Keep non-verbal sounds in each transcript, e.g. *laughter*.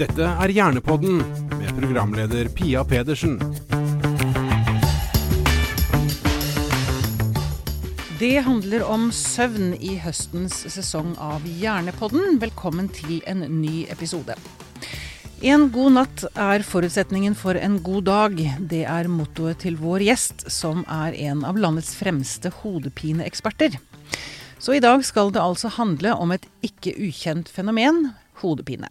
Dette er Hjernepodden med programleder Pia Pedersen. Det handler om søvn i høstens sesong av Hjernepodden. Velkommen til en ny episode. En god natt er forutsetningen for en god dag. Det er mottoet til vår gjest, som er en av landets fremste hodepineeksperter. Så i dag skal det altså handle om et ikke ukjent fenomen hodepine.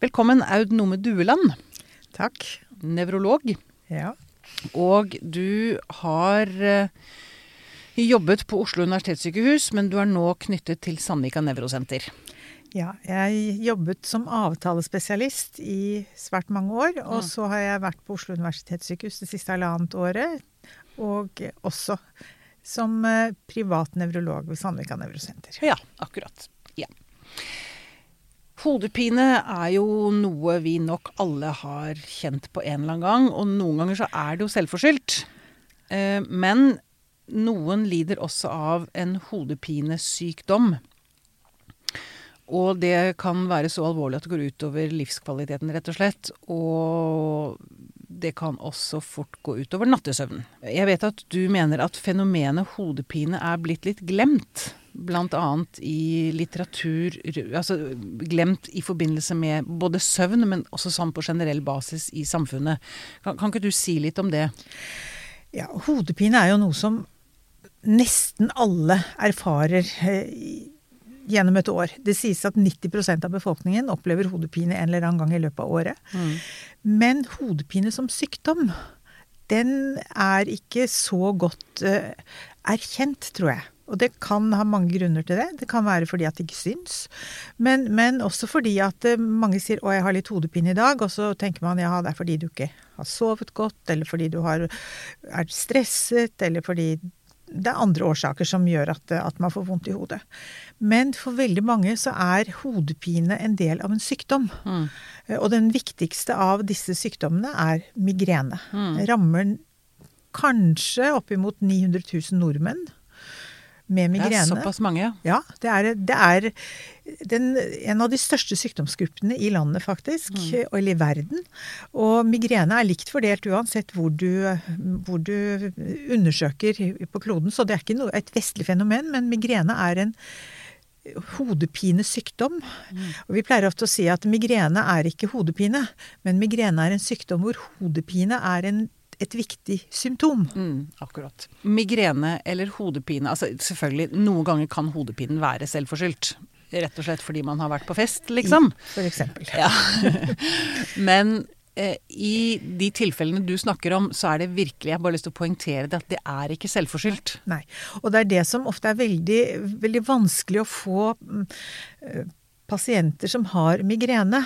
Velkommen Aud Nome Dueland. Takk. Nevrolog. Ja. Og du har eh, jobbet på Oslo universitetssykehus, men du er nå knyttet til Sandvika nevrosenter. ja. Jeg jobbet som avtalespesialist i svært mange år. Og så har jeg vært på Oslo universitetssykehus det siste halvannet året. Og også som eh, privat nevrolog ved Sandvika nevrosenter. Ja, akkurat. Ja. Hodepine er jo noe vi nok alle har kjent på en eller annen gang, og noen ganger så er det jo selvforskyldt. Eh, Men noen lider også av en hodepinesykdom. Og det kan være så alvorlig at det går utover livskvaliteten, rett og slett. Og det kan også fort gå utover nattesøvnen. Jeg vet at du mener at fenomenet hodepine er blitt litt glemt. Blant annet i litteratur Altså glemt i forbindelse med både søvn, men også sånn på generell basis i samfunnet. Kan, kan ikke du si litt om det? Ja, hodepine er jo noe som nesten alle erfarer eh, gjennom et år. Det sies at 90% av befolkningen opplever hodepine en eller annen gang i løpet av året. Men hodepine som sykdom, den er ikke så godt uh, erkjent, tror jeg. Og det kan ha mange grunner til det. Det kan være fordi at det ikke syns. Men, men også fordi at eh, mange sier 'å, jeg har litt hodepine i dag', og så tenker man ja, det er fordi du ikke har sovet godt, eller fordi du har, er stresset, eller fordi det er andre årsaker som gjør at, at man får vondt i hodet. Men for veldig mange så er hodepine en del av en sykdom. Mm. Og den viktigste av disse sykdommene er migrene. Rammer kanskje oppimot 900 000 nordmenn med Det er såpass mange, ja. Ja, det er, det er den, en av de største sykdomsgruppene i landet, faktisk. Eller i verden. Og migrene er likt fordelt uansett hvor du, hvor du undersøker på kloden. Så det er ikke noe, et vestlig fenomen, men migrene er en hodepinesykdom. Og vi pleier ofte å si at migrene er ikke hodepine, men migrene er en sykdom hvor hodepine er en, et viktig symptom. Mm, akkurat. Migrene eller hodepine altså Selvfølgelig, noen ganger kan hodepinen være selvforskyldt. Rett og slett fordi man har vært på fest, liksom. For eksempel. Ja. *laughs* Men eh, i de tilfellene du snakker om, så er det virkelig Jeg har bare lyst til å poengtere det at det er ikke selvforskyldt. Nei. Og det er det som ofte er veldig, veldig vanskelig å få mm, eh, pasienter som har migrene,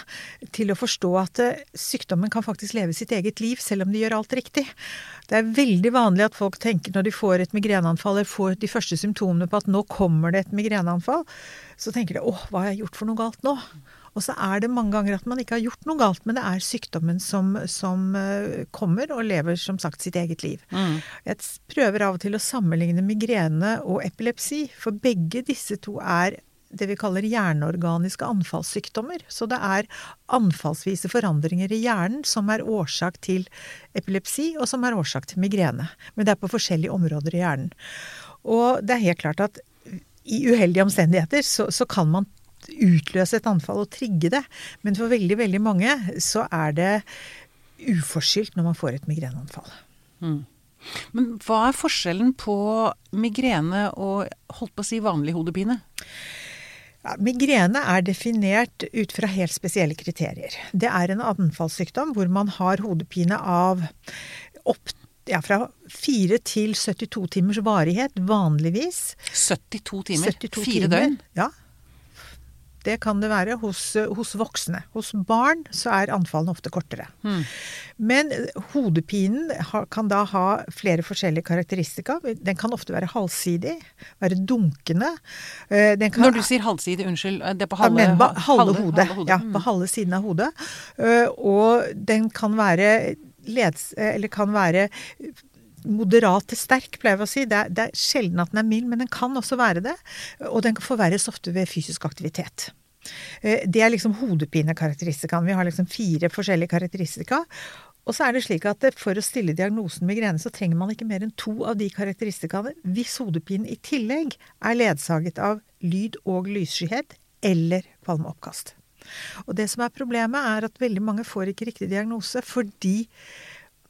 til å forstå at eh, sykdommen kan faktisk leve sitt eget liv, selv om de gjør alt riktig. Det er veldig vanlig at folk tenker når de får et migreneanfall, eller får de første symptomene på at nå kommer det et migreneanfall, så tenker de åh, hva har jeg gjort for noe galt nå? Og så er det mange ganger at man ikke har gjort noe galt, men det er sykdommen som, som eh, kommer og lever som sagt sitt eget liv. Jeg prøver av og til å sammenligne migrene og epilepsi, for begge disse to er det vi kaller hjerneorganiske anfallssykdommer. Så det er anfallsvise forandringer i hjernen som er årsak til epilepsi, og som er årsak til migrene. Men det er på forskjellige områder i hjernen. Og det er helt klart at i uheldige omstendigheter så, så kan man utløse et anfall og trigge det. Men for veldig, veldig mange så er det uforskyldt når man får et migreneanfall. Men hva er forskjellen på migrene og holdt på å si vanlig hodepine? Ja, migrene er definert ut fra helt spesielle kriterier. Det er en anfallssykdom hvor man har hodepine av opp, ja, fra 4 til 72 timers varighet, vanligvis. 72 timer? 72 Fire timer. døgn? Ja. Det kan det være hos, hos voksne. Hos barn så er anfallene ofte kortere. Mm. Men eh, hodepinen kan da ha flere forskjellige karakteristika. Den kan ofte være halvsidig, være dunkende. Eh, Den kan, Når du sier halvsidig, unnskyld, det er på ja, halve, ba, halve, hodet. halve Ja, Mm. på halve siden av hodet. Eh, Og den kan være leds... Eller kan være moderat til sterk, pleier vi å si. Det er, det er sjelden at den er mild, men den kan også være det. Og den kan forverres ofte ved fysisk aktivitet. Eh, Det er liksom hodepinekarakteristikaen. Vi har liksom fire forskjellige karakteristika. Og så er det slik at for å stille diagnosen migrene, så trenger man ikke mer enn to av de karakteristikaene hvis hodepinen i tillegg er ledsaget av lyd- og lysskyhet eller kvalmeoppkast. Og det som er problemet, er at veldig mange får ikke riktig diagnose fordi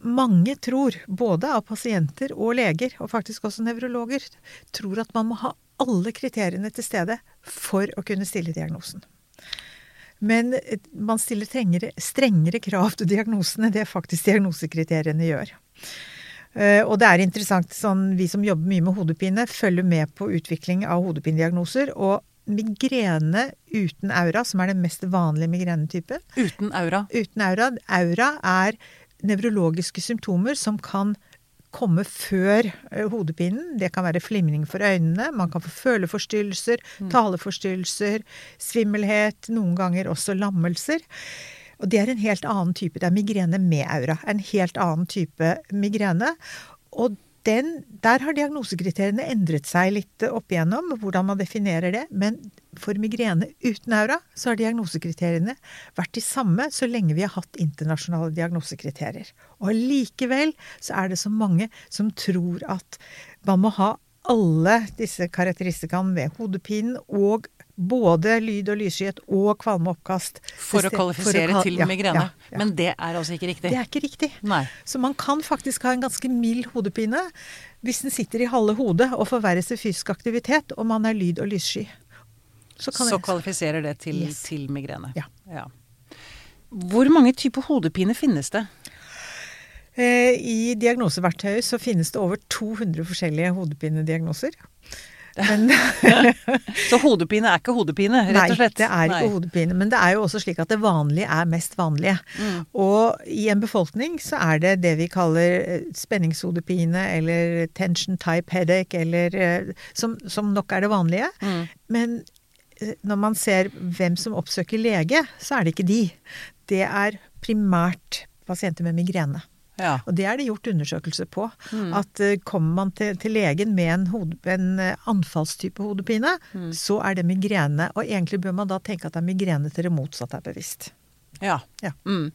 mange tror, både av pasienter og leger, og faktisk også nevrologer, tror at man må ha alle kriteriene til stede for å kunne stille diagnosen. Men eh, man stiller strengere, strengere krav til diagnosene enn det faktisk diagnosekriteriene gjør. Eh, Og det er interessant, sånn, vi som jobber mye med hodepine, følger med på utvikling av hodepinediagnoser. Og migrene uten aura, som er den mest vanlige migrenetypen, Uten aura. uten aura Aura er nevrologiske symptomer som kan komme før eh, hodepinen. Det kan være flimring for øynene, man kan få føleforstyrrelser, taleforstyrrelser, svimmelhet, noen ganger også lammelser. Og det er en helt annen type. Det er migrene med aura. En helt annen type migrene. Og den, der har diagnosekriteriene endret seg litt opp igjennom, hvordan man definerer det. Men for migrene uten aura, så har diagnosekriteriene vært de samme så lenge vi har hatt internasjonale diagnosekriterier. Og likevel så er det så mange som tror at man må ha alle disse karakteristikkene ved hodepinen og både lyd- og lysskyet og kvalmeoppkast. For å kvalifisere kval- til ja, migrene. ja, ja. Men det er altså ikke riktig. Det er ikke riktig. Nei. Så man kan faktisk ha en ganske mild hodepine hvis den sitter i halve hodet og forverres til fysisk aktivitet, og man er lyd- og lyssky. Så kan Så kvalifiserer det til, Yes. til migrene. Ja. Hvor mange typer hodepine finnes det? Eh, I diagnoseverktøyet så finnes det over 200 forskjellige hodepinediagnoser. Men, *laughs* Så hodepine er ikke hodepine, rett og slett? Nei, det er ikke Nei. hodepine. Men det er jo også slik at det vanlige er mest vanlige. Mm. Og i en befolkning så er det det vi kaller eh, spenningshodepine eller tension type headache, eller eh, som, som nok er det vanlige. Mm. Men eh, når man ser hvem som oppsøker lege, så er det ikke de. Det er primært pasienter med migrene. Ja. Og det er det gjort undersøkelser på. Mm. At uh, kommer man til, til legen med en, hode, en eh, anfallstype hodepine, Mm. så er det migrene. Og egentlig bør man da tenke at det er migrene til det motsatte er bevisst. Ja. Ja. Mm.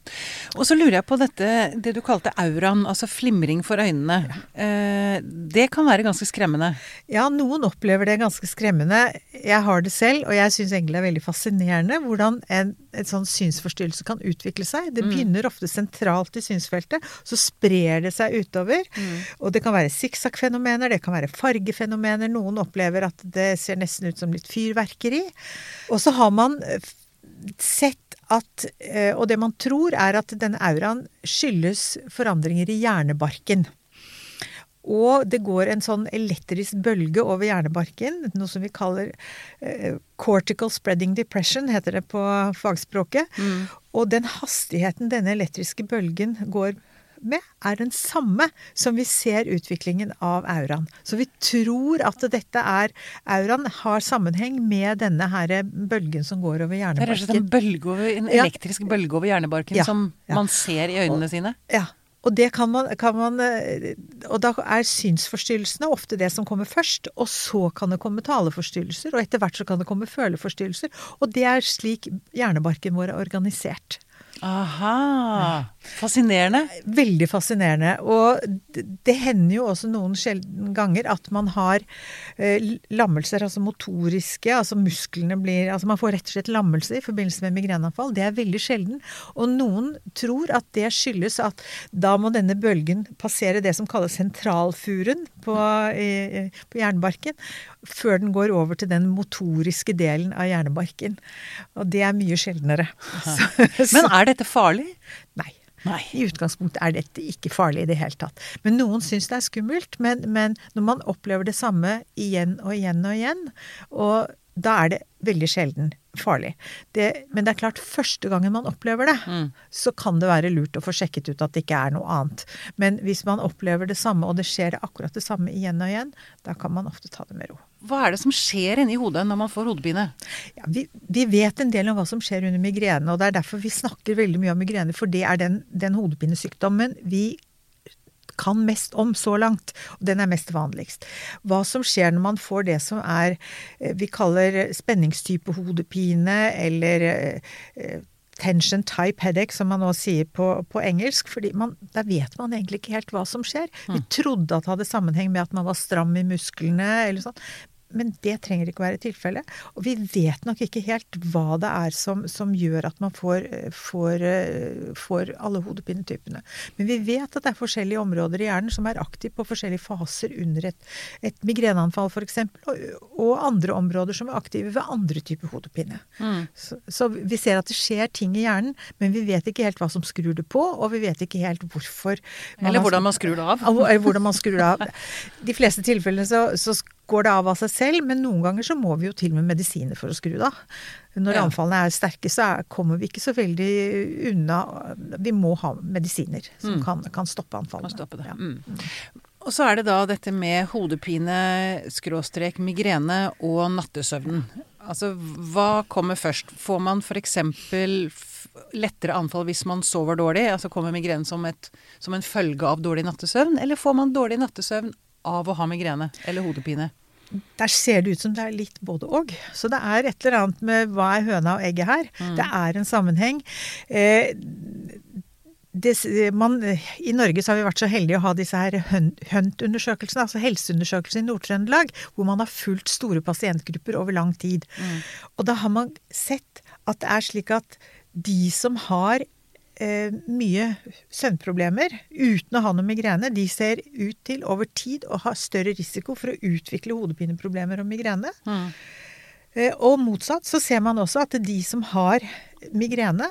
Og så lurer jeg på dette, det du kalte auraen, altså flimring for øynene. Eh, det kan være ganske skremmende. Ja, noen opplever det ganske skremmende. Jeg har det selv, og jeg syns egentlig det er veldig fascinerende hvordan en, et sånn synsforstyrrelse kan utvikle seg. Det begynner ofte sentralt i synsfeltet, så sprer det seg utover. Og det kan være sikksakk-fenomener, det kan være fargefenomener. Noen opplever at det ser nesten ut som litt fyrverkeri. Og så har man sett at eh, Og det man tror, er at denne auraen skyldes forandringer i hjernebarken. Og det går en sånn elektrisk bølge over hjernebarken, noe som vi kaller eh, cortical spreading depression, heter det på fagspråket. Og den hastigheten denne elektriske bølgen går med, er den samme som vi ser utviklingen av auraen. Så vi tror at dette er Auraen har sammenheng med denne her bølgen som går over hjernebarken. Det er en, bølge over, en Ja. elektrisk bølge over hjernebarken Ja, som ja. man ser i øynene sine. Ja. Og det kan man, kan man eh, Og da er synsforstyrrelsene ofte det som kommer først. Og så kan det komme taleforstyrrelser, og etter hvert så kan det komme føleforstyrrelser. Og det er slik hjernebarken vår er organisert. Aha! Fascinerende. Veldig fascinerende. Og det, hender jo også noen sjelden ganger at man har eh, lammelser, altså motoriske, altså musklene blir Altså man får rett og slett lammelse i forbindelse med migreneanfall. Det er veldig sjelden. Og noen tror at det skyldes at da må denne bølgen passere det som kalles sentralfuren på, på hjernebarken, før den går over til den motoriske delen av hjernebarken. Og det er mye sjeldnere. Så, *laughs* Men er dette farlig? Nei. Nei. I utgangspunktet er dette ikke farlig i det hele tatt. Men noen syns det er skummelt. Men, men når man opplever det samme igjen og igjen og igjen, og da er det veldig sjelden farlig. Det, men det er klart, første gangen man opplever det, så kan det være lurt å få sjekket ut at det ikke er noe annet. Men hvis man opplever det samme, og det skjer akkurat det samme igjen og igjen, da kan man ofte ta det med ro. Hva er det som skjer inni hodet når man får hodepine? Ja, vi, vi vet en del om hva som skjer under migrene, og det er derfor vi snakker veldig mye om migrene, for det er den, den hodepinesykdommen vi kan mest om så langt. Og den er mest vanligst. Hva som skjer når man får det som er eh, vi kaller spenningstype hodepine, eller eh, tension type headache, som man nå sier på, på engelsk. fordi man, der vet man egentlig ikke helt hva som skjer. Vi mm. trodde at det hadde sammenheng med at man var stram i musklene, eller sånn. Men det trenger ikke å være tilfellet. Og vi vet nok ikke helt hva det er som, som gjør at man får, får, får, alle hodepinetypene. Men vi vet at det er forskjellige områder i hjernen som er aktive på forskjellige faser under et, et migreneanfall f.eks. Og, og andre områder som er aktive ved andre typer hodepine. Mm. Så, så, vi ser at det skjer ting i hjernen, men vi vet ikke helt hva som skrur det på, og vi vet ikke helt hvorfor. Eller hvordan man skrur det av. Eller hvordan man skrur det av. De fleste tilfellene så, så går det av av seg selv, men noen ganger så må vi jo til med medisiner for å skru det av. Når ja. anfallene er sterke, så er, kommer vi ikke så veldig unna Vi må ha medisiner som mm. kan, kan, stoppe anfallene. Kan stoppe det. Ja. Mm. Og så er det da dette med hodepine, skråstrek, migrene og nattesøvnen. Altså, hva kommer først? Får man f.eks. lettere anfall hvis man sover dårlig? Altså kommer migrenen som, et, som en følge av dårlig nattesøvn? Eller får man dårlig nattesøvn av å ha migrene eller hodepine? Der ser det ut som det er litt både og. Så det er et eller annet med hva er høna og egget her. Mm. Det er en sammenheng. Eh, det, man, I Norge så har vi vært så heldige å ha disse her HUNT-undersøkelsene, altså helseundersøkelser i Nord-Trøndelag, hvor man har fulgt store pasientgrupper over lang tid. Mm. Og da har man sett at det er slik at de som har eh, mye søvnproblemer uten å ha noe migrene, de ser ut til over tid å ha større risiko for å utvikle hodepineproblemer og migrene. Mm. Eh, og motsatt så ser man også at de som har migrene,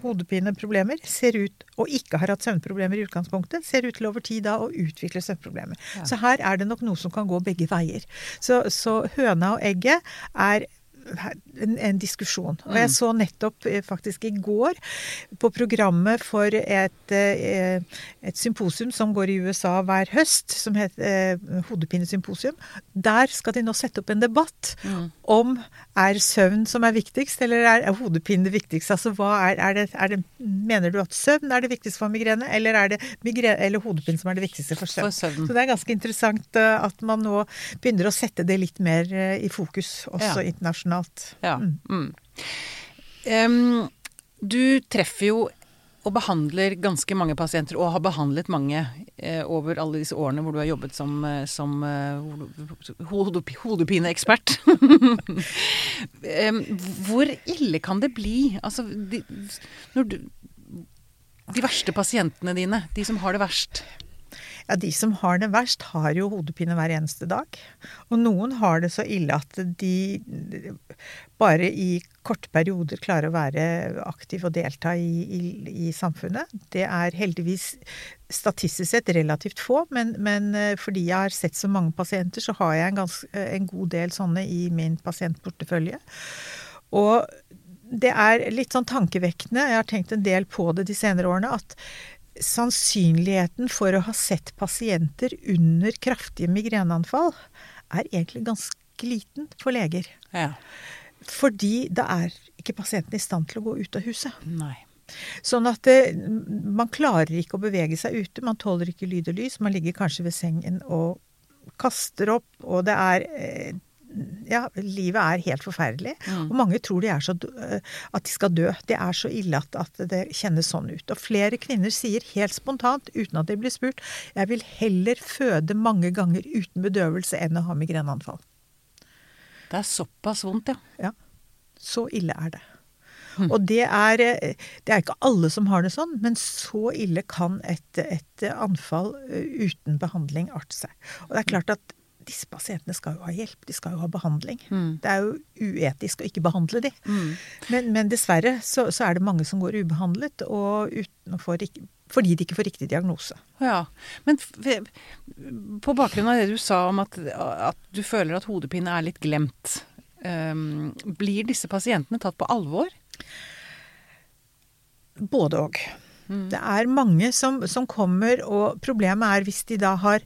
hodepineproblemer, ser ut, og ikke har hatt søvnproblemer i utgangspunktet, ser ut til over tid da å utvikle søvnproblemer. Ja. Så her er det nok noe som kan gå begge veier. Så, så høna og egget er en, en, diskusjon. Og jeg mm. så nettopp eh, faktisk i går på programmet for et, eh, et symposium som går i USA hver høst, som heter eh, Hodepinesymposium. Der skal de nå sette opp en debatt mm. om er søvn som er viktigst, eller er, er hodepine det viktigste? Altså hva er, er, det, er, det, Mener du at søvn er det viktigste for migrene, eller er det migrene, eller hodepine som er det viktigste for søvn? for søvn? Så det er ganske interessant at man nå begynner å sette det litt mer i fokus, også ja. internasjonalt internasjonalt. Ja. Mm. Um, du treffer jo og behandler ganske mange pasienter, og har behandlet mange eh, over alle disse årene hvor du har jobbet som, eh, som eh, hodepineekspert. *laughs* hvor ille kan det bli? Altså, de, du, de verste pasientene dine, de som har det verst. Ja, de som har det verst, har jo hodepine hver eneste dag. Og noen har det så ille at de bare i korte perioder klarer å være aktiv og delta i, i, i samfunnet. Det er heldigvis statistisk sett relativt få, men, men, eh, fordi jeg har sett så mange pasienter, så har jeg en, gans, en god del sånne i min pasientportefølje. Og det er litt sånn tankevekkende, jeg har tenkt en del på det de senere årene, at sannsynligheten for å ha sett pasienter under kraftige migreneanfall er egentlig ganske liten for leger. Ja. Fordi da er ikke pasienten i stand til å gå ut av huset. Nei. Sånn at det, man klarer ikke å bevege seg ute, man tåler ikke lyd og lys. Man ligger kanskje ved sengen og kaster opp, og det er eh, ja, livet er helt forferdelig. Mm. Og mange tror de så, at de skal dø. Det er så ille at, at, det kjennes sånn ut. Og flere kvinner sier helt spontant, uten at de blir spurt, jeg vil heller føde mange ganger uten bedøvelse enn å ha migreneanfall. Det er såpass vondt, ja. Ja. Så ille er det. Mm. Og det er, det er ikke alle som har det sånn, men så ille kan et, et anfall uten behandling arte seg. Og det er klart at disse pasientene skal jo ha hjelp, de skal jo ha behandling. Mm. Det er jo uetisk å ikke behandle de. Mm. Men, men, dessverre så, så, er det mange som går ubehandlet, og utenfor, fordi de ikke får riktig diagnose. Ja, Men på bakgrunn av det du sa om at, at du føler at hodepine er litt glemt, um, blir disse pasientene tatt på alvor? Både òg. Mm. Det er mange som, som kommer, og problemet er hvis de da har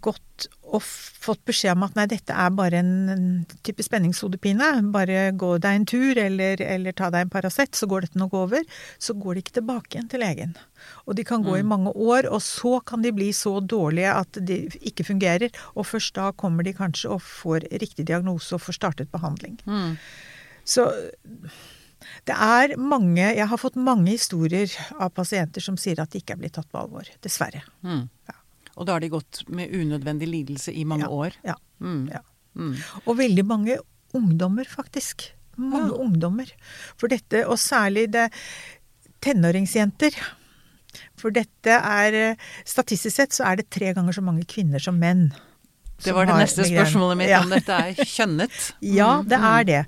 gått og fått beskjed om at nei, dette er bare en type spenningshodepine, bare gå deg en tur eller, eller ta deg en Paracet, så går dette nok over, så går de ikke tilbake igjen til legen. Og de kan gå mm. i mange år, og så kan de bli så dårlige at de ikke fungerer. Og først da kommer de kanskje og får riktig diagnose og får startet behandling. Mm. Så det er mange Jeg har fått mange historier av pasienter som sier at de ikke er blitt tatt på alvor. Dessverre. Mm. Ja. Og da har de gått med unødvendig lidelse i mange ja, år? Ja. Mm. ja. Mm. Og veldig mange ungdommer, faktisk. Mange ja. ungdommer. For dette, og særlig det tenåringsjenter. For dette er Statistisk sett så er det tre ganger så mange kvinner som menn. Det var det neste spørsmålet mitt, ja. om dette er kjønnet. *laughs* ja, det er det.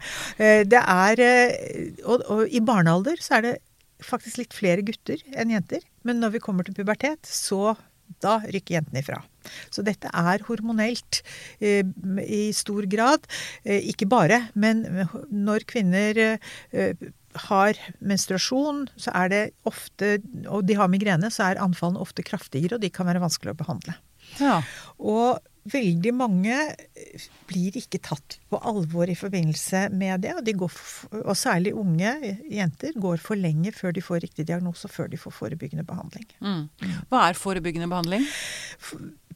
Eh, det er eh, og, og i barnealder så er det faktisk litt flere gutter enn jenter. Men når vi kommer til pubertet, så da rykker jentene ifra. Så dette er hormonelt eh, i stor grad. Eh, ikke bare, men når kvinner eh, har menstruasjon, så er det ofte, og de har migrene, så er anfallene ofte kraftigere, og de kan være vanskelig å behandle. Ja. Og veldig mange eh, blir ikke tatt på alvor i forbindelse med det. Og, de går, og, særlig unge jenter går for lenge før de får riktig diagnose og før de får forebyggende behandling. Mm. Hva er forebyggende behandling?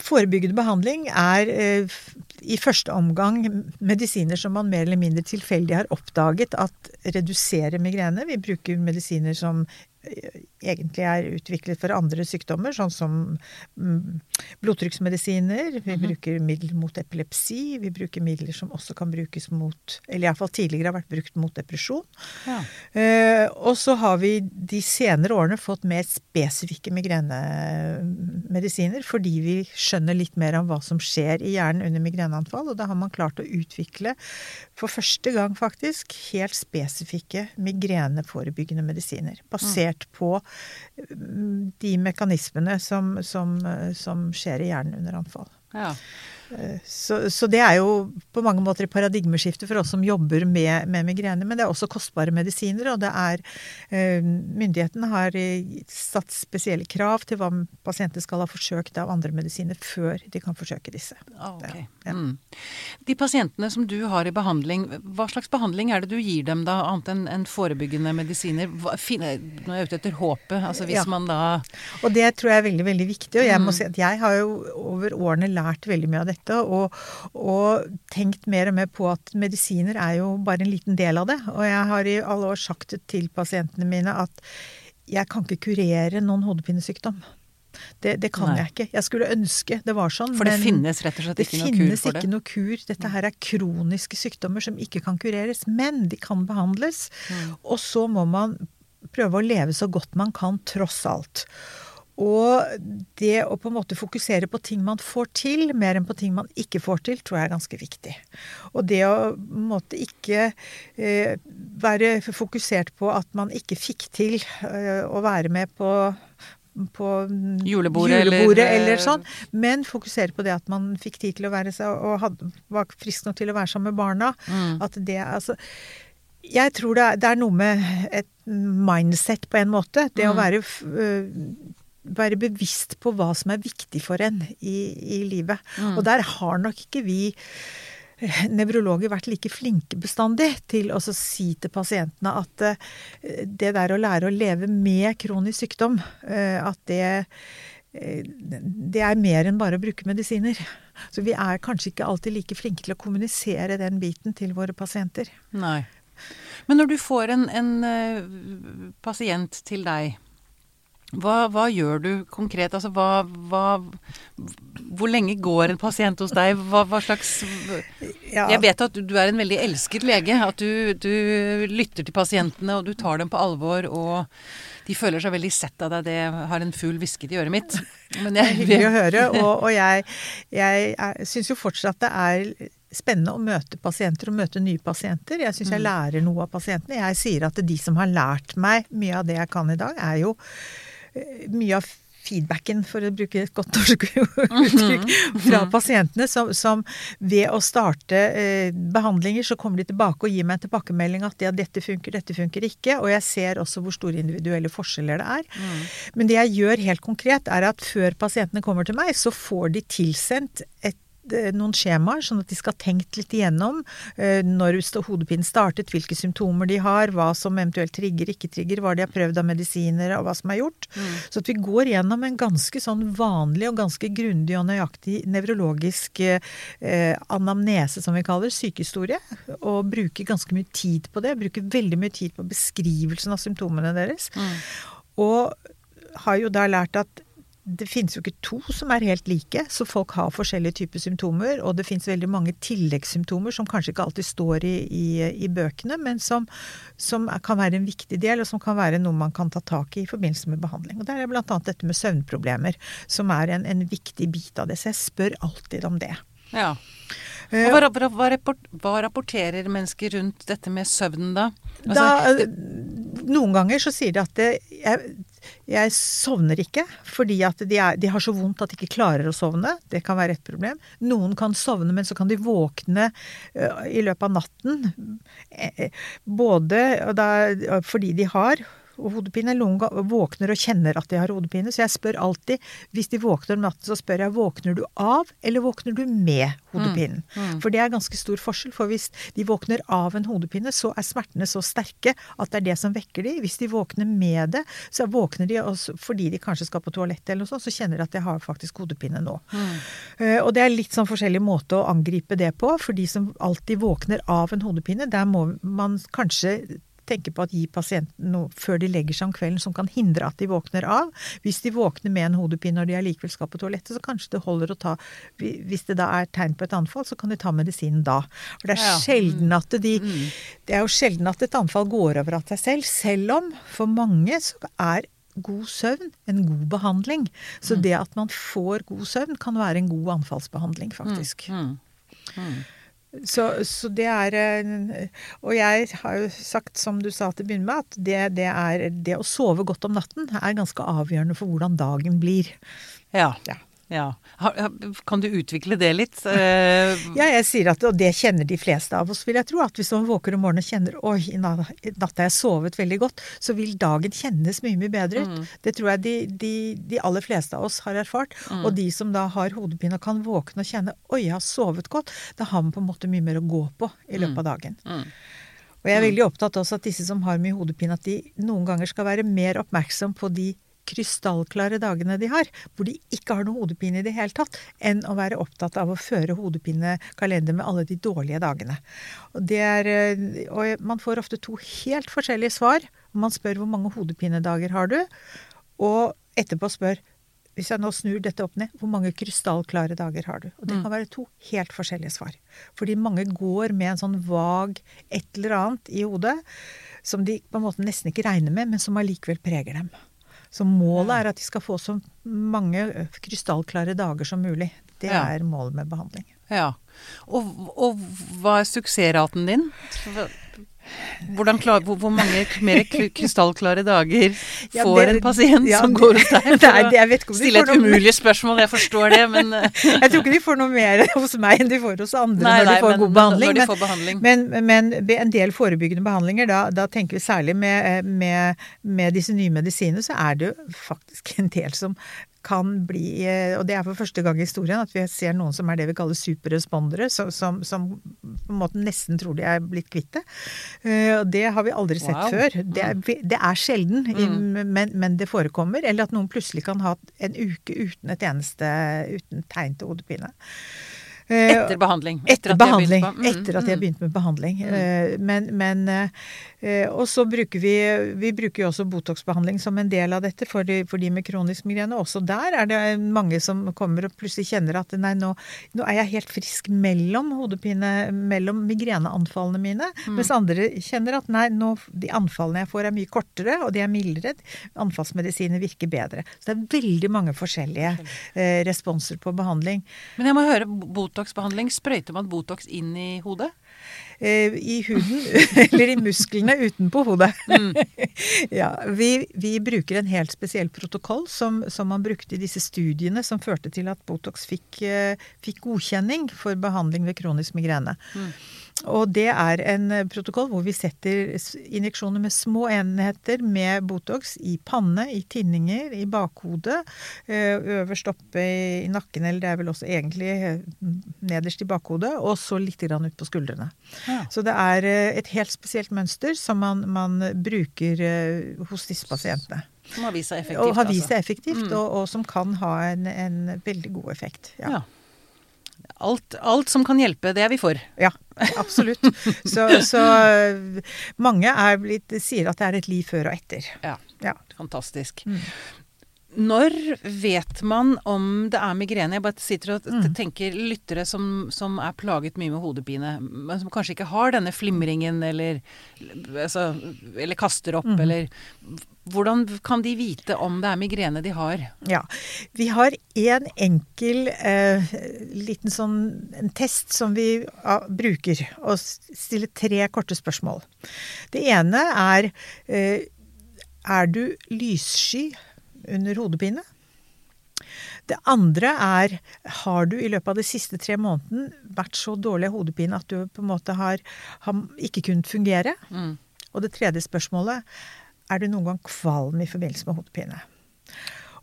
Forebyggende behandling er eh, i første omgang medisiner som man mer eller mindre tilfeldig har oppdaget at reduserer migrene. Vi bruker medisiner som egentlig er utviklet for andre sykdommer, sånn som mm, blodtrykksmedisiner. Vi -hmm. bruker midler mot epilepsi. Vi bruker midler som også kan brukes mot Eller iallfall tidligere har vært brukt mot depresjon. Ja. Eh, og så har vi de senere årene fått mer spesifikke migrenemedisiner fordi vi skjønner litt mer om hva som skjer i hjernen under migreneanfall. Og da har man klart å utvikle, for første gang faktisk, helt spesifikke migreneforebyggende medisiner. Basert basert på mm, de mekanismene som, som, som skjer i hjernen under anfall. Ja. Eh, så, så, det er jo på mange måter et paradigmeskifte for oss som jobber med, med migrene. Men det er også kostbare medisiner, og det er eh, Myndighetene har satt spesielle krav til hva pasienter skal ha forsøkt av andre medisiner før de kan forsøke disse. Ah, okay. ja. mm. De pasientene som du har i behandling, hva slags behandling er det du gir dem da, annet enn en forebyggende medisiner? Hva, finne, nå er jeg ute etter håpet. altså hvis ja. man da Og det tror jeg er veldig, veldig viktig. Og jeg må mm. si at jeg har jo over årene lært veldig mye av dette dette, og, og, tenkt mer og mer på at medisiner er jo bare en liten del av det. Og jeg har i alle år sagt til pasientene mine at jeg kan ikke kurere noen hodepinesykdom. Det, det kan Nei. jeg ikke. Jeg skulle ønske det var sånn. For det finnes rett og slett ikke noe kur for det? Det finnes ikke noe kur. Dette her er kroniske sykdommer som ikke kan kureres. Men de kan behandles. Mm. Og så må man prøve å leve så godt man kan, tross alt. Og det å på en måte fokusere på ting man får til, mer enn på ting man ikke får til, tror jeg er ganske viktig. Og det å på en måte ikke eh, være fokusert på at man ikke fikk til eh, å være med på på julebordet, julebordet eller, eller, sånn. Men fokusere på det at man fikk tid til å være seg og hadde, var frisk nok til å være sammen med barna. Mm. At det altså Jeg tror det er, det er, noe med et mindset på en måte. Det mm. å være øh, være bevisst på hva som er viktig for en i, i livet. Mm. Og der har nok ikke vi eh, nevrologer vært like flinke bestandig til å si til pasientene at uh, det der å lære å leve med kronisk sykdom, uh, at det det er mer enn bare å bruke medisiner. Så vi er kanskje ikke alltid like flinke til å kommunisere den biten til våre pasienter. Nei. Men når du får en, en pasient til deg hva, hva, gjør du konkret? Altså hva, hva, Hvor lenge går en pasient hos deg? Hva, slags ja. Jeg vet at du, er en veldig elsket lege. At du, du, lytter til pasientene, og du tar dem på alvor. Og de føler seg veldig sett av deg. Det har en fugl hvisket i øret mitt. Men jeg, *laughs* det er hyggelig å høre. Og, og jeg, jeg syns jo fortsatt det er spennende å møte pasienter og møte nye pasienter. Jeg syns jeg mm. lærer noe av pasientene. Jeg sier at de som har lært meg mye av det jeg kan i dag, er jo mye av feedbacken, for å bruke et godt norsk *laughs* uttrykk, fra pasientene, som, som, ved å starte eh, behandlinger, så kommer de tilbake og gir meg en tilbakemelding at ja, dette funker, dette funker ikke. Og jeg ser også hvor store individuelle forskjeller det er. Mm. Men det jeg gjør helt konkret, er at før pasientene kommer til meg, så får de tilsendt et noen skjemaer, sånn at de skal ha tenkt litt igjennom eh, når hodepinen startet, hvilke symptomer de har, hva som eventuelt trigger, ikke trigger, hva de har prøvd av medisiner og hva som er gjort. Mm. Så at vi går gjennom en ganske sånn vanlig og ganske grundig og nøyaktig nevrologisk eh, anamnese, som vi kaller sykehistorie, og bruker ganske mye tid på det. Bruker veldig mye tid på beskrivelsen av symptomene deres. Mm. Og har jo da lært at det finnes jo ikke to som er helt like, så folk har forskjellige typer symptomer. Og det finnes veldig mange tilleggssymptomer som kanskje ikke alltid står i, i, i bøkene, men som, som, kan være en viktig del, og som kan være noe man kan ta tak i i forbindelse med behandling. Og Der er bl.a. dette med søvnproblemer, som er en, en viktig bit av det. Så jeg spør alltid om det. Ja. Eh, hva, hva, hva, hva, rapporterer mennesker rundt dette med søvnen, da? Altså, da noen ganger så sier de at det, jeg, jeg sovner ikke fordi at de, er, de, har så vondt at de ikke klarer å sovne. Det kan være et problem. Noen kan sovne, men så kan de våkne uh, i løpet av natten. Eh, både da, fordi de har hodepine. Noen våkner og kjenner at de har hodepine, så jeg spør alltid Hvis de våkner om natten, så spør jeg våkner du av, eller våkner du med hodepinen? Mm. Mm. For det er ganske stor forskjell. For hvis de våkner av en hodepine, så er smertene så sterke at det er det som vekker de. Hvis de våkner med det, så våkner de fordi de kanskje skal på toalettet eller noe sånt, så kjenner de at de har faktisk hodepine nå. Mm. Uh, og det er litt sånn forskjellig måte å angripe det på. For de som alltid våkner av en hodepine, der må man kanskje tenke på at gi pasienten noe før de legger seg om kvelden som kan hindre at de våkner av. Hvis de våkner med en hodepine når de allikevel skal på toalettet, så kanskje det holder å ta Hvis det da er tegn på et anfall, så kan de ta medisinen da. For det er ja. sjelden mm. at de mm. Det er jo sjelden at et anfall går over av seg selv, selv om for mange så er god søvn en god behandling. Så mm. det at man får god søvn, kan være en god anfallsbehandling, faktisk. Mm. Mm. Så, så, det er Og jeg har jo sagt, som du sa til å begynne med, at det, det, er, det å sove godt om natten er ganske avgjørende for hvordan dagen blir. Ja. ja. Ja. Kan du utvikle det litt? Eh, *laughs* ja, jeg sier at, og det kjenner de fleste av oss, vil jeg tro. At hvis man våker om morgenen og kjenner oi, i natt har jeg sovet veldig godt, så vil dagen kjennes mye, mye bedre ut. Mm. Det tror jeg de, de, de, aller fleste av oss har erfart. Mm. Og de som da har hodepine og kan våkne og kjenne oi, jeg har sovet godt, da har man på en måte mye mer å gå på i løpet av mm. dagen. Mm. Og jeg er veldig opptatt også at disse som har mye hodepine, at de noen ganger skal være mer oppmerksom på de krystallklare dagene de har, hvor de ikke har noe hodepine i det hele tatt, enn å være opptatt av å føre hodepinekalender med alle de dårlige dagene. Og, er, eh, og man får ofte to helt forskjellige svar. Man spør hvor mange hodepinedager har du, og etterpå spør hvis jeg nå snur dette opp ned, hvor mange krystallklare dager har du? Og det mm. kan være to helt forskjellige svar. Fordi mange går med en sånn vag et eller annet i hodet som de på en måte nesten ikke regner med, men som allikevel preger dem. Så målet er at de skal få så mange krystallklare dager som mulig. Det ja. er målet med behandling. Ja. Og, og hva er suksessraten din? Klar, hvor, hvor, mange mer krystallklare dager får ja, det, en pasient ja, som går hos deg? *laughs* For å stille et umulig spørsmål, jeg forstår det, men *laughs* Jeg tror ikke de får noe mer hos meg enn de får hos andre nei, når de får men, god behandling. Men, behandling. Men, men, en del forebyggende behandlinger, da, da tenker vi særlig med, med, med disse nye medisinene, så er det jo faktisk en del som kan bli eh, Og det er for første gang i historien at vi ser noen som er det vi kaller superrespondere, som, som, som på en måte nesten tror de er blitt kvitt det. Eh, og det har vi aldri sett wow. før. Det er, mm. det er sjelden, mm. men, men, det forekommer. Eller at noen plutselig kan ha en uke uten et eneste uten tegn til hodepine. Eh, etter behandling. Etter, etter behandling. Mm, etter at de har begynt med behandling. Mm. Men, men Eh, og så bruker vi Vi bruker jo også Botox-behandling som en del av dette for de, for de, med kronisk migrene. Også der er det mange som kommer og plutselig kjenner at nei, nå, nå er jeg helt frisk mellom hodepine, mellom migreneanfallene mine. Mm. Mens andre kjenner at nei, nå, de anfallene jeg får er mye kortere, og de er mildere. Anfallsmedisiner virker bedre. Så det er veldig mange forskjellige eh, responser på behandling. Men jeg må høre, Botox-behandling, sprøyter man Botox inn i hodet? eh, i huden, *laughs* eller i musklene utenpå hodet. Mm. *laughs* ja, vi, vi, bruker en helt spesiell protokoll som, som, man brukte i disse studiene som førte til at Botox fikk, eh, fikk godkjenning for behandling ved kronisk migrene. Mm. Og det er en eh, protokoll hvor vi setter injeksjoner med små enheter med Botox i panne, i tinninger, i bakhodet, eh, øverst oppe i nakken, eller det er vel også egentlig eh, nederst i bakhodet, og så litt grann ut på skuldrene. Ja. Så det er et helt spesielt mønster som man, man bruker hos disse pasientene. Som har vist seg effektivt. Og har vist seg altså. effektivt, mm. og, og, som kan ha en, en veldig god effekt. ja. ja. Alt, alt, som kan hjelpe, det er vi for. Ja, absolutt. så, så, mange blitt, sier at det er et liv før og etter. Ja, ja. fantastisk. Mm. Når vet man om det er migrene? Jeg bare sitter og mm. tenker lyttere som, som, er plaget mye med hodepine, men som kanskje ikke har denne flimringen eller, altså, eller kaster opp, mm. eller hvordan kan de vite om det er migrene de har? Ja, Vi har en enkel eh, liten sånn en test som vi ja, bruker. Og stiller tre korte spørsmål. Det ene er eh, Er du lyssky under hodepine? Det andre er har du i løpet av de siste tre månedene vært så dårlig av hodepine at du på en måte har, har ikke kunnet fungere? Mm. Og det tredje spørsmålet er du noen gang kvalm i forbindelse med hodepine?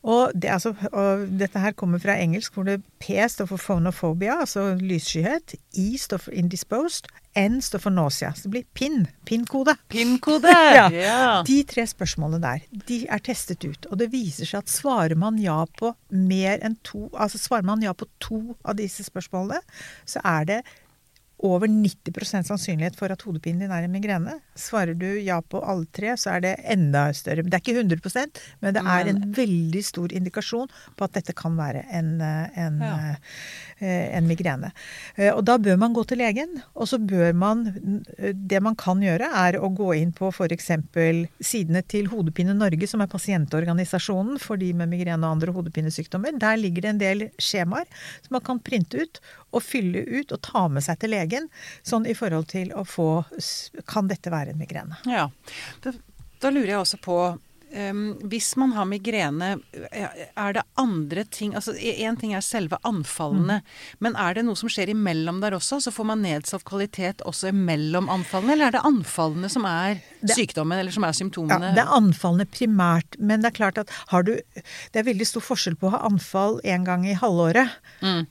Og, det, altså, og, dette her kommer fra engelsk, hvor det P står for phonophobia, altså lysskyhet. I står for indisposed. N står for nausea. Så det blir PIN. PIN-kode. PIN-kode! *laughs* ja. ja. De tre spørsmålene der, de er testet ut. Og det viser seg at svarer man ja på mer enn to Altså svarer man ja på to av disse spørsmålene, så er det over 90% sannsynlighet for at hodepinen din er en migrene. Svarer du ja på alle tre, så er det enda større. Det er ikke 100% men det er en veldig stor indikasjon på at dette kan være en, en, ja. Eh, en migrene. Eh, og da bør man gå til legen, og så bør man Det man kan gjøre, er å gå inn på f.eks. sidene til Hodepine Norge, som er pasientorganisasjonen for de med migrene og andre hodepinesykdommer. Der ligger det en del skjemaer som man kan printe ut og fylle ut og ta med seg til legen, sånn i forhold til å få Kan dette være en migrene? Ja. Da, da lurer jeg også på Um, hvis man har migrene, er det andre ting altså Én ting er selve anfallene, mm. men er det noe som skjer imellom der også? Så får man nedsatt kvalitet også imellom anfallene, eller er det anfallene som er det, sykdommen, eller som er symptomene? Ja, det er anfallene primært, men det er klart at har du Det er veldig stor forskjell på å ha anfall en gang i halvåret. Mm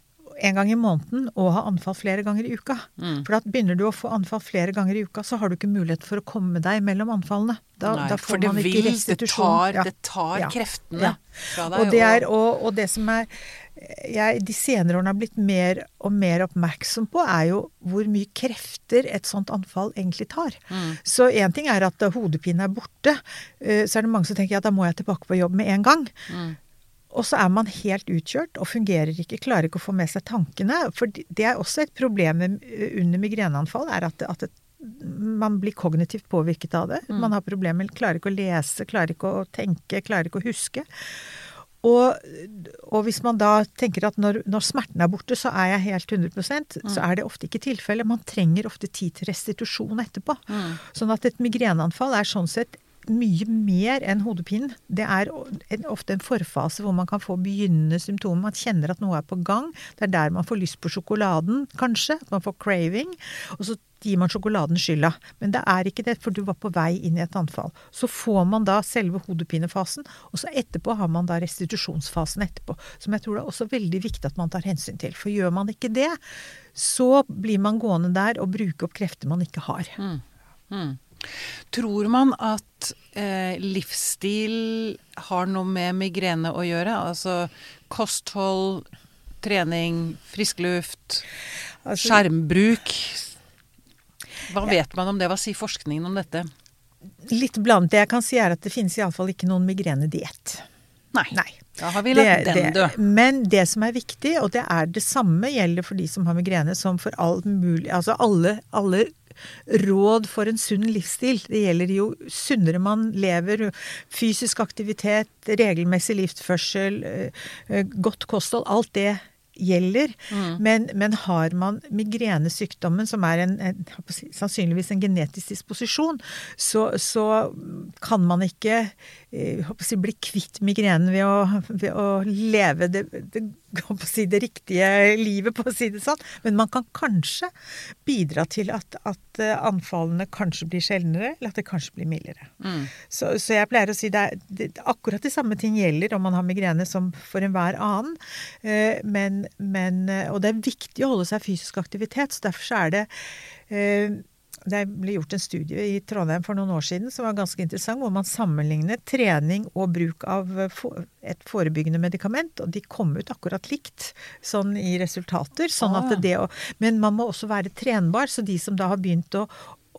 en gang i måneden og ha anfall flere ganger i uka. Mm. For da begynner du å få anfall flere ganger i uka, så har du ikke mulighet for å komme deg mellom anfallene. Da, Nei, da får for det man ikke vil, restitusjon. Det tar, ja. det tar ja. kreftene ja. fra deg. Og det, er, og, og det som er jeg de senere årene har blitt mer og mer oppmerksom på, er jo hvor mye krefter et sånt anfall egentlig tar. Mm. Så én ting er at hodepine er borte. Eh, så er det mange som tenker at da må jeg tilbake på jobb med en gang. Mm. Og så er man helt utkjørt og fungerer ikke, klarer ikke å få med seg tankene. For det er også et problem under migreneanfall, er at, at man blir kognitivt påvirket av det. Mm. Man har problemer, klarer ikke å lese, klarer ikke å tenke, klarer ikke å huske. Og, og hvis man da tenker at når, når, smerten er borte, så er jeg helt 100 mm. så er det ofte ikke tilfellet. Man trenger ofte tid til restitusjon etterpå. Mm. Sånn at et migreneanfall er sånn sett mye mer enn hodepinen. Det er ofte en forfase hvor man kan få begynnende symptomer. Man kjenner at noe er på gang. Det er der man får lyst på sjokoladen, kanskje. Man får craving. Og så gir man sjokoladen skylda. Men det er ikke det, for du var på vei inn i et anfall. Så får man da selve hodepinefasen, og så etterpå har man da restitusjonsfasen etterpå. Som jeg tror det er også veldig viktig at man tar hensyn til. For gjør man ikke det, så blir man gående der og bruke opp krefter man ikke har. Mm. Mm. Tror man at eh, livsstil har noe med migrene å gjøre? Altså kosthold, trening, frisk luft, altså, skjermbruk? Hva ja. vet man om det? Hva sier forskningen om dette? Litt blant. Det jeg kan si er at det finnes iallfall ikke noen migrenediett. Nei. Nei. Da har vi lagt det, den dø. Men det som er viktig, og det er det samme gjelder for de som har migrene som for all mulig Altså alle, alle råd for en sunn livsstil. Det gjelder jo sunnere man lever, fysisk aktivitet, regelmessig livsførsel, eh, eh, godt kosthold. Alt det gjelder. Men, men har man migrenesykdommen, som er en, en, sannsynligvis en genetisk disposisjon, så, så kan man ikke eh, si, bli kvitt migrenen ved å, ved å leve det, det, si, det riktige livet, på å si det sånn. Men man kan kanskje bidra til at, at eh, anfallene kanskje blir sjeldnere, eller at det kanskje blir mildere. Så, så jeg pleier å si det er det, akkurat de samme ting gjelder om man har migrene som for enhver annen. Eh, Men, men, og det er viktig å holde seg fysisk aktivitet, så derfor så er det det ble gjort en studie i Trondheim for noen år siden som var ganske interessant, hvor man sammenlignet trening og bruk av et forebyggende medikament, og de kom ut akkurat likt sånn i resultater. Sånn Ah. at det men man må også være trenbar, så de som da har begynt å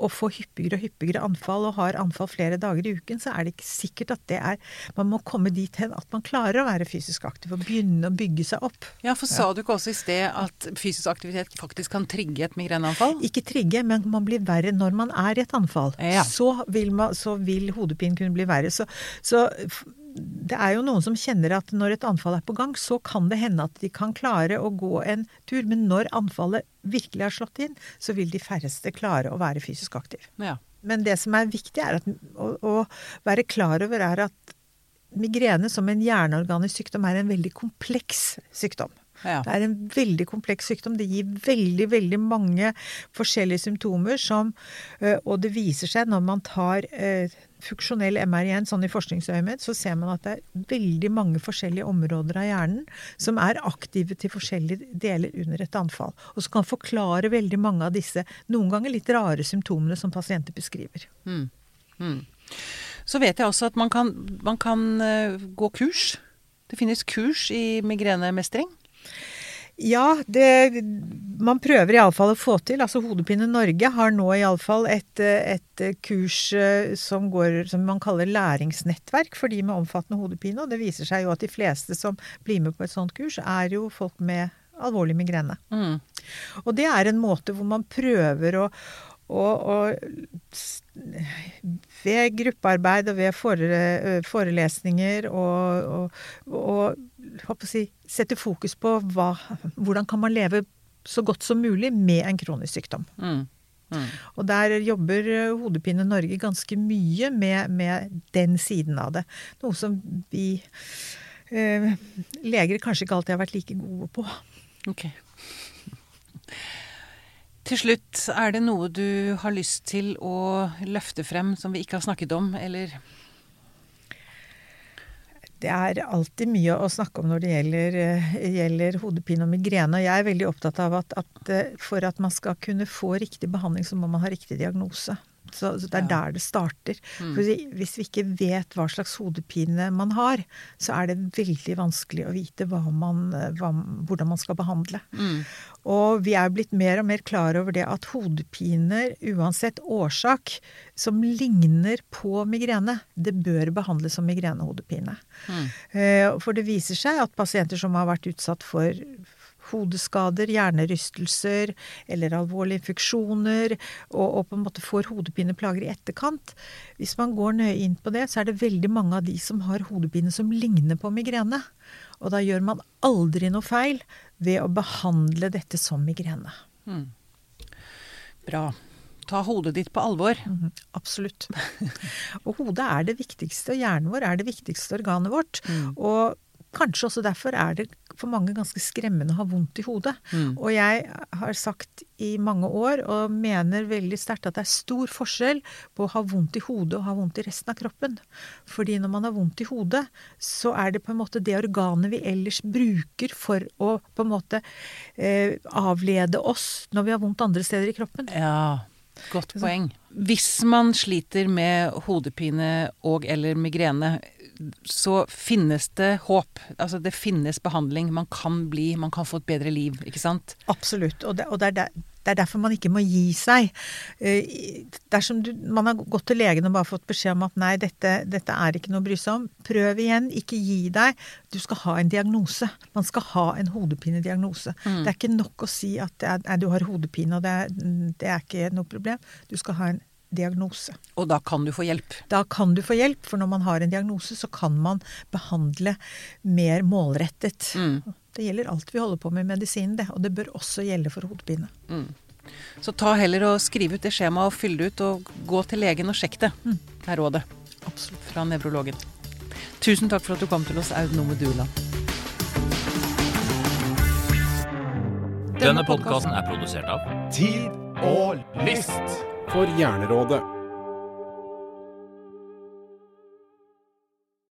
å få hyppigere og hyppigere anfall og har anfall flere dager i uken, så er det ikke sikkert at det er Man må komme dit hen at man klarer å være fysisk aktiv og begynne å bygge seg opp. Ja, for sa du ikke også i sted at fysisk aktivitet faktisk kan trigge et migreneanfall? Ikke trigge, men man blir verre når man er i et anfall. Ja. Så, vil man, så vil hodepinen kunne bli verre. Så, så det er jo noen som kjenner at når et anfall er på gang, så kan det hende at de kan klare å gå en tur. Men når anfallet virkelig har slått inn, så vil de færreste klare å være fysisk aktiv. Ja. Men det som er viktig er at, å, å være klar over er at migrene som en hjerneorganisk sykdom er en veldig kompleks sykdom. Ja. Det er en veldig kompleks sykdom. Det gir veldig, veldig mange forskjellige symptomer som øh, Og det viser seg når man tar øh, funksjonell MR igjen, sånn i forskningsøyemed, så ser man at det er veldig mange forskjellige områder av hjernen som er aktive til forskjellige deler under et anfall. Og som kan forklare veldig mange av disse noen ganger litt rare symptomene som pasienter beskriver. Så vet jeg også at man kan, man kan eh, gå kurs. Det finnes kurs i migrenemestring. Ja, det, man prøver iallfall å få til. Altså Hodepine Norge har nå iallfall et, et kurs eh, som, går, som man kaller læringsnettverk for de med omfattende hodepine. Og det viser seg jo at de fleste som blir med på et sånt kurs, er jo folk med alvorlig migrene. Mm. Og det er en måte hvor man prøver å, å, å ved gruppearbeid og ved fore, forelesninger og, og, og si, setter fokus på hva, hvordan kan man leve så godt som mulig med en kronisk sykdom. Mm. Mm. Og der jobber eh, Hodepine Norge ganske mye med, med den siden av det. Noe som vi eh, leger kanskje ikke alltid har vært like gode på. Ok. Til slutt, er det noe du har lyst til å løfte frem som vi ikke har snakket om, eller Det er alltid mye å snakke om når det gjelder, eh, gjelder hodepine og migrene. Og jeg er veldig opptatt av at, at eh, for at man skal kunne få riktig behandling, så må man ha riktig diagnose. Så, så det er Ja. der det starter. For hvis vi ikke vet hva slags hodepine man har, så er det veldig vanskelig å vite hva man, eh, hva, hvordan man skal behandle. Og vi er blitt mer og mer klar over det at hodepiner, uansett årsak, som ligner på migrene, det bør behandles som migrenehodepine. Mm. For det viser seg at pasienter som har vært utsatt for hodeskader, hjernerystelser eller alvorlige infeksjoner, og, og på en måte får hodepineplager i etterkant Hvis man går nøye inn på det, så er det veldig mange av de som har hodepine som ligner på migrene. Og da gjør man aldri noe feil ved å behandle dette som migrene. Bra. Ta hodet ditt på alvor. Mm, Absolutt. *laughs* Og hodet er det viktigste, og hjernen vår er det viktigste organet vårt. Og kanskje også derfor er det for mange ganske skremmende å ha vondt i hodet. Og jeg har sagt i mange år, og mener veldig sterkt, at det er stor forskjell på å ha vondt i hodet og ha vondt i resten av kroppen. Fordi når man har vondt i hodet, så er det på en måte det organet vi ellers bruker for å på en måte eh, avlede oss når vi har vondt andre steder i kroppen. Ja, godt poeng. Hvis man sliter med hodepine og eller migrene, så finnes det håp. Altså det finnes behandling. Man kan bli, man kan få et bedre liv, ikke sant? Absolutt. Og det, og det, er, der, det er derfor man ikke må gi seg. Eh, Dersom du, man har gått til legen og bare fått beskjed om at nei, dette, dette er ikke noe å bry seg om, prøv igjen. Ikke gi deg. Du skal ha en diagnose. Man skal ha en hodepinediagnose. Det er ikke nok å si at er, du har hodepine, og det er, det er ikke noe problem. Du skal ha en diagnose. Og da kan du få hjelp. Da kan du få hjelp, for når man har en diagnose, så kan man behandle mer målrettet. Mm. Det gjelder alt vi holder på med i medisinen, det. Og det bør også gjelde for hodepine. Så ta heller og skriv ut det skjemaet og fyll det ut, og gå til legen og sjekk det, Det er rådet Absolutt. fra nevrologen. Tusen takk for at du kom til oss, Aud Nome Dueland. Denne podkasten er produsert av Tid og list for Hjernerådet.